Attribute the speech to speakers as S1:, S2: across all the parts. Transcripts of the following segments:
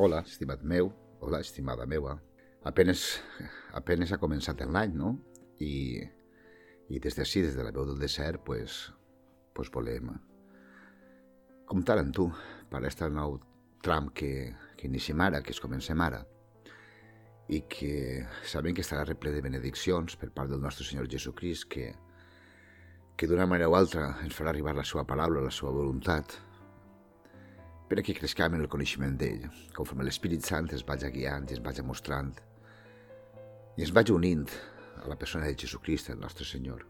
S1: Hola, estimat meu. Hola, estimada meua. Apenes, apenes ha començat l'any, no? I, i des d'ací, des de la veu del desert, pues, pues volem comptar amb tu per aquest nou tram que, que iniciem ara, que es comencem ara, i que sabem que estarà reple de benediccions per part del nostre Senyor Jesucrist, que, que d'una manera o altra ens farà arribar la seva paraula, la seva voluntat, per a que crescam en el coneixement d'ell, conforme l'Espírit Sant ens vaig guiant i ens vaig mostrant i ens vaig unint a la persona de Jesucrist, el nostre Senyor.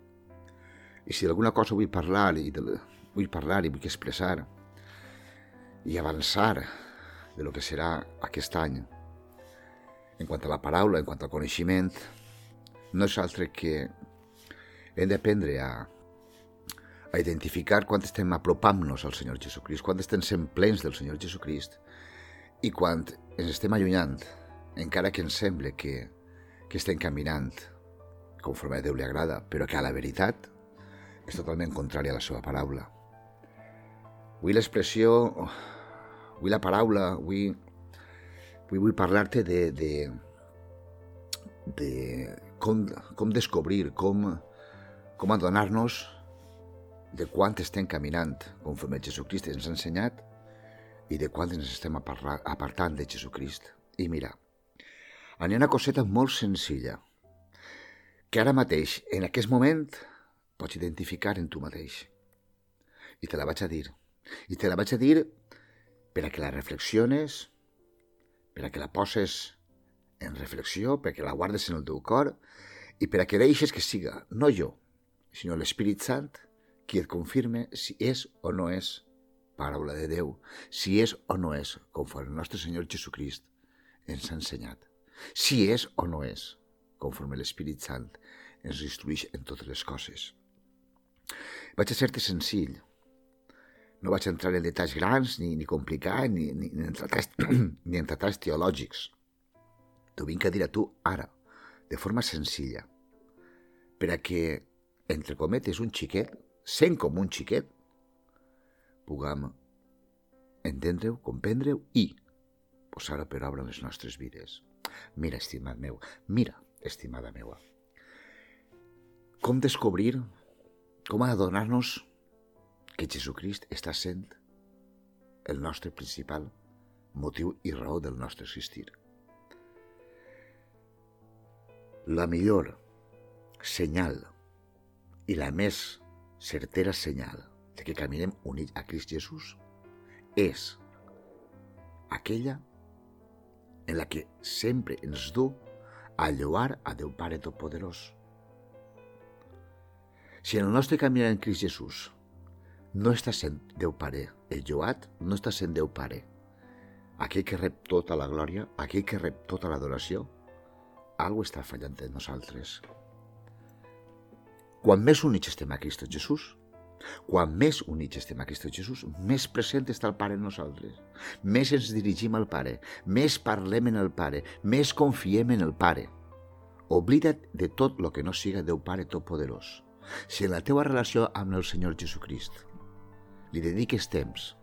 S1: I si d'alguna cosa vull parlar i de, vull parlar i vull expressar i avançar de lo que serà aquest any, en quant a la paraula, en quant al coneixement, no és altre que hem d'aprendre a a identificar quan estem apropant-nos al Senyor Jesucrist, quan estem sent plens del Senyor Jesucrist i quan ens estem allunyant, encara que ens sembla que, que estem caminant conforme a Déu li agrada, però que a la veritat és totalment contrària a la seva paraula. Vull l'expressió, vull la paraula, vull, vull, vull parlar-te de, de, de com, com descobrir, com, com adonar-nos de quant estem caminant conforme Jesucrist ens ha ensenyat i de quant ens estem apartant de Jesucrist. I mira, hi ha una coseta molt senzilla que ara mateix, en aquest moment, pots identificar en tu mateix. I te la vaig a dir. I te la vaig a dir per a que la reflexiones, per a que la poses en reflexió, perquè la guardes en el teu cor i per a que deixes que siga, no jo, sinó l'Espírit Sant, qui et confirme si és o no és paraula de Déu, si és o no és, conforme el nostre Senyor Jesucrist ens ha ensenyat, si és o no és, conforme l'Espírit Sant ens instrueix en totes les coses. Vaig a ser-te senzill, no vaig entrar en detalls grans, ni, ni complicar, ni, ni, ni, en tractats, ni en tractats teològics. T'ho vinc a dir a tu ara, de forma senzilla, per a que, entre cometes, un xiquet sent com un xiquet, puguem entendre-ho, comprendre-ho i posar-ho per obra les nostres vides. Mira, estimat meu, mira, estimada meua, com descobrir, com adonar-nos que Jesucrist està sent el nostre principal motiu i raó del nostre existir. La millor senyal i la més certera senyal de que caminem units a Crist Jesús és aquella en la que sempre ens du a lloar a Déu Pare Totpoderós. Si en el nostre camí en Crist Jesús no està sent Déu Pare el lloat, no està sent Déu Pare aquell que rep tota la glòria, aquell que rep tota l'adoració, algo està fallant en nosaltres. Quan més units estem a Cristo Jesús, quan més units estem a Cristo Jesús, més present està el Pare en nosaltres. Més ens dirigim al Pare, més parlem en el Pare, més confiem en el Pare. Oblida't de tot el que no siga Déu Pare Totpoderós. Si en la teua relació amb el Senyor Jesucrist li dediques temps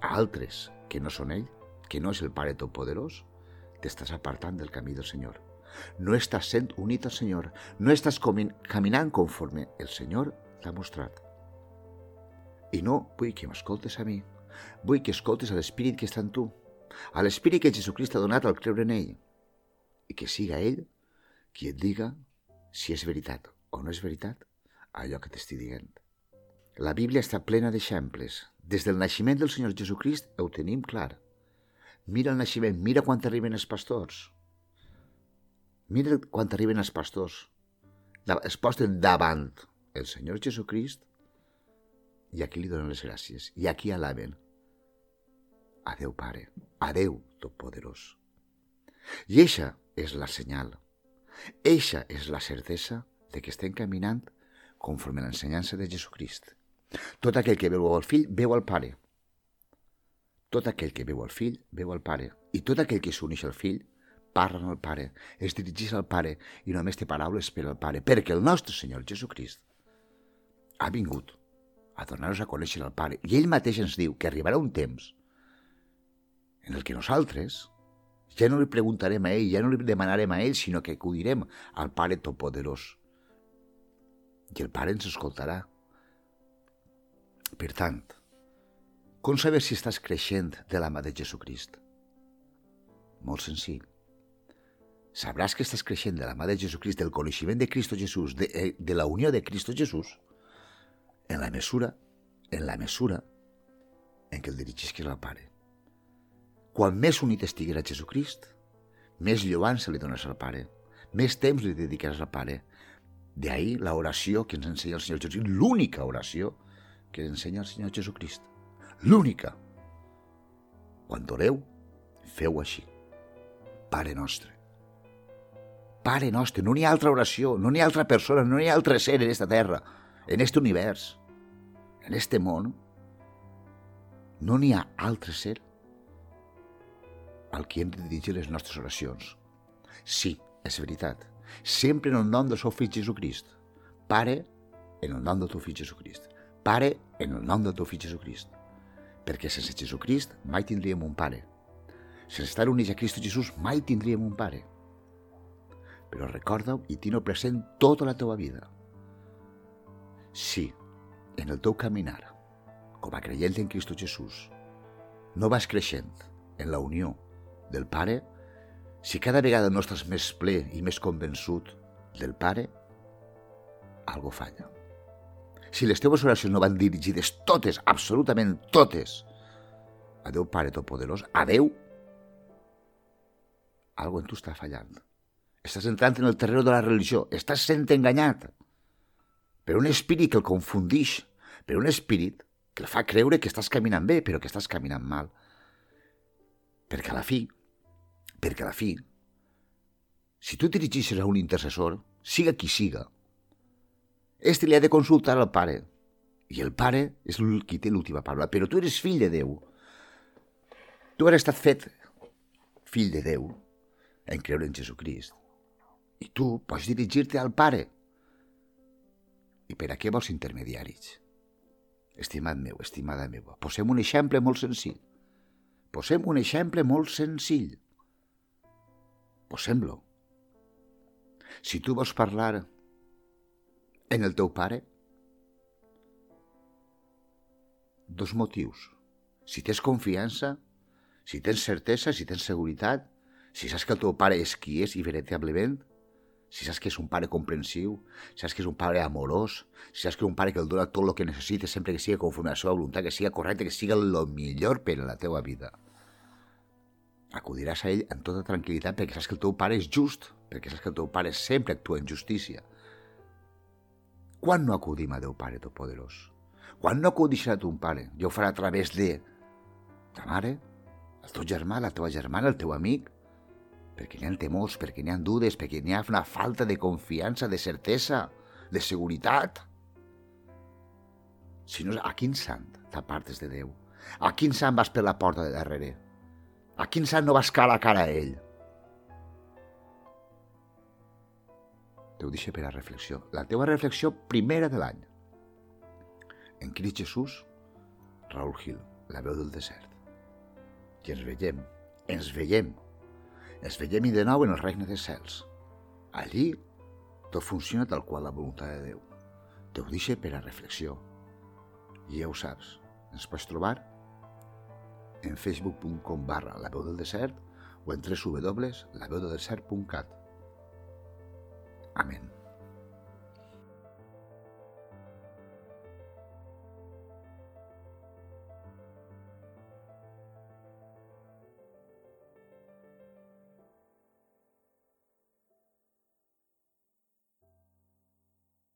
S1: a altres que no són ell, que no és el Pare Totpoderós, t'estàs apartant del camí del Senyor no estàs sent unit al Senyor, no estàs caminant conforme el Senyor t'ha mostrat. I no vull que m'escoltes a mi, vull que escoltes a l'Espírit que està en tu, a l'Espírit que Jesucrist ha donat al creure en ell, i que siga ell qui et diga si és veritat o no és veritat allò que t'estic dient. La Bíblia està plena d'exemples. Des del naixement del Senyor Jesucrist ho tenim clar. Mira el naixement, mira quan arriben els pastors. Mira quan arriben els pastors. Es posten davant el Senyor Jesucrist i aquí li donen les gràcies. I aquí alaben. Adeu, Pare. Adeu, Totpoderós. I eixa és la senyal. Eixa és la certesa de que estem caminant conforme a l'ensenyança de Jesucrist. Tot aquell que veu el fill, veu el pare. Tot aquell que veu el fill, veu el pare. I tot aquell que s'uneix al fill, parlen al Pare, es dirigís al Pare i només té paraules per al Pare, perquè el nostre Senyor Jesucrist ha vingut a donar-nos a conèixer el Pare. I ell mateix ens diu que arribarà un temps en el que nosaltres ja no li preguntarem a ell, ja no li demanarem a ell, sinó que acudirem al Pare Todopoderós. I el Pare ens escoltarà. Per tant, com saber si estàs creixent de la mà de Jesucrist? Molt senzill. Sabràs que estàs creixent de la mà de Jesucrist, del coneixement de Cristo Jesús, de, eh, de la unió de Cristo Jesús, en la mesura, en la mesura en què el dirigisques al Pare. Quan més unit estigues a Jesucrist, més lloança li dones al Pare, més temps li dedicaràs al Pare. D'ahir l'oració que ens ensenya el Senyor Jesucrist, l'única oració que ens ensenya el Senyor Jesucrist. L'única. Quan oreu, feu així. Pare nostre. Pare nostre, no n'hi ha altra oració, no n'hi ha altra persona, no n'hi ha altre ser en aquesta terra, en aquest univers, en aquest món. No n'hi ha altre ser al qui hem de dirigir les nostres oracions. Sí, és veritat. Sempre en el nom del seu fill Jesucrist. Pare, en el nom del teu fill Jesucrist. Pare, en el nom del teu fill Jesucrist. Perquè sense Jesucrist mai tindríem un pare. Sense estar units a Cristo Jesús mai tindríem un pare. Però recorda-ho i tino present tota la teva vida. Sí, en el teu caminar, com a creient en Cristo Jesús, no vas creixent en la unió del Pare, si cada vegada no estàs més ple i més convençut del Pare, algo falla. Si les teves oracions no van dirigides totes, absolutament totes, a Déu Pare Todopoderós, a Déu, algo en tu està fallant. Estàs entrant en el terreno de la religió, estàs sent enganyat per un espírit que el confundix, per un espírit que el fa creure que estàs caminant bé, però que estàs caminant mal. Perquè a la fi, perquè a la fi, si tu dirigissis a un intercessor, siga qui siga, este li ha de consultar al pare, i el pare és el qui té l'última paraula, però tu eres fill de Déu. Tu has estat fet fill de Déu en creure en Jesucrist. I tu pots dirigir-te al pare. I per a què vols intermediaris? Estimat meu, estimada meva, posem un exemple molt senzill. Posem un exemple molt senzill. Posem-lo. Si tu vols parlar en el teu pare, dos motius. Si tens confiança, si tens certesa, si tens seguretat, si saps que el teu pare és qui és i veritablement, si saps que és un pare comprensiu, si saps que és un pare amorós, si saps que és un pare que el dona tot el que necessites sempre que sigui conforme a la seva voluntat, que sigui correcte, que sigui el millor per a la teva vida. Acudiràs a ell amb tota tranquil·litat perquè saps que el teu pare és just, perquè saps que el teu pare sempre actua en justícia. Quan no acudim a Déu Pare Todopoderós? Quan no acudis a ton pare? Ja ho farà a través de ta mare, el teu germà, la teva germana, el teu amic, perquè n'hi ha temors, perquè n'hi ha dudes, perquè n'hi ha una falta de confiança, de certesa, de seguretat. Si no, a quin sant t'apartes de Déu? A quin sant vas per la porta de darrere? A quin sant no vas cara a cara a ell? Te ho deixo per a reflexió. La teva reflexió primera de l'any. En Crist Jesús, Raúl Gil, la veu del desert. I ens veiem, ens veiem ens veiem de nou en el regne dels cels. Allí tot funciona tal qual la voluntat de Déu. Te ho deixe per a reflexió. I ja ho saps, ens pots trobar en facebook.com barra la veu del desert o en www.laveudeldesert.cat. Amén.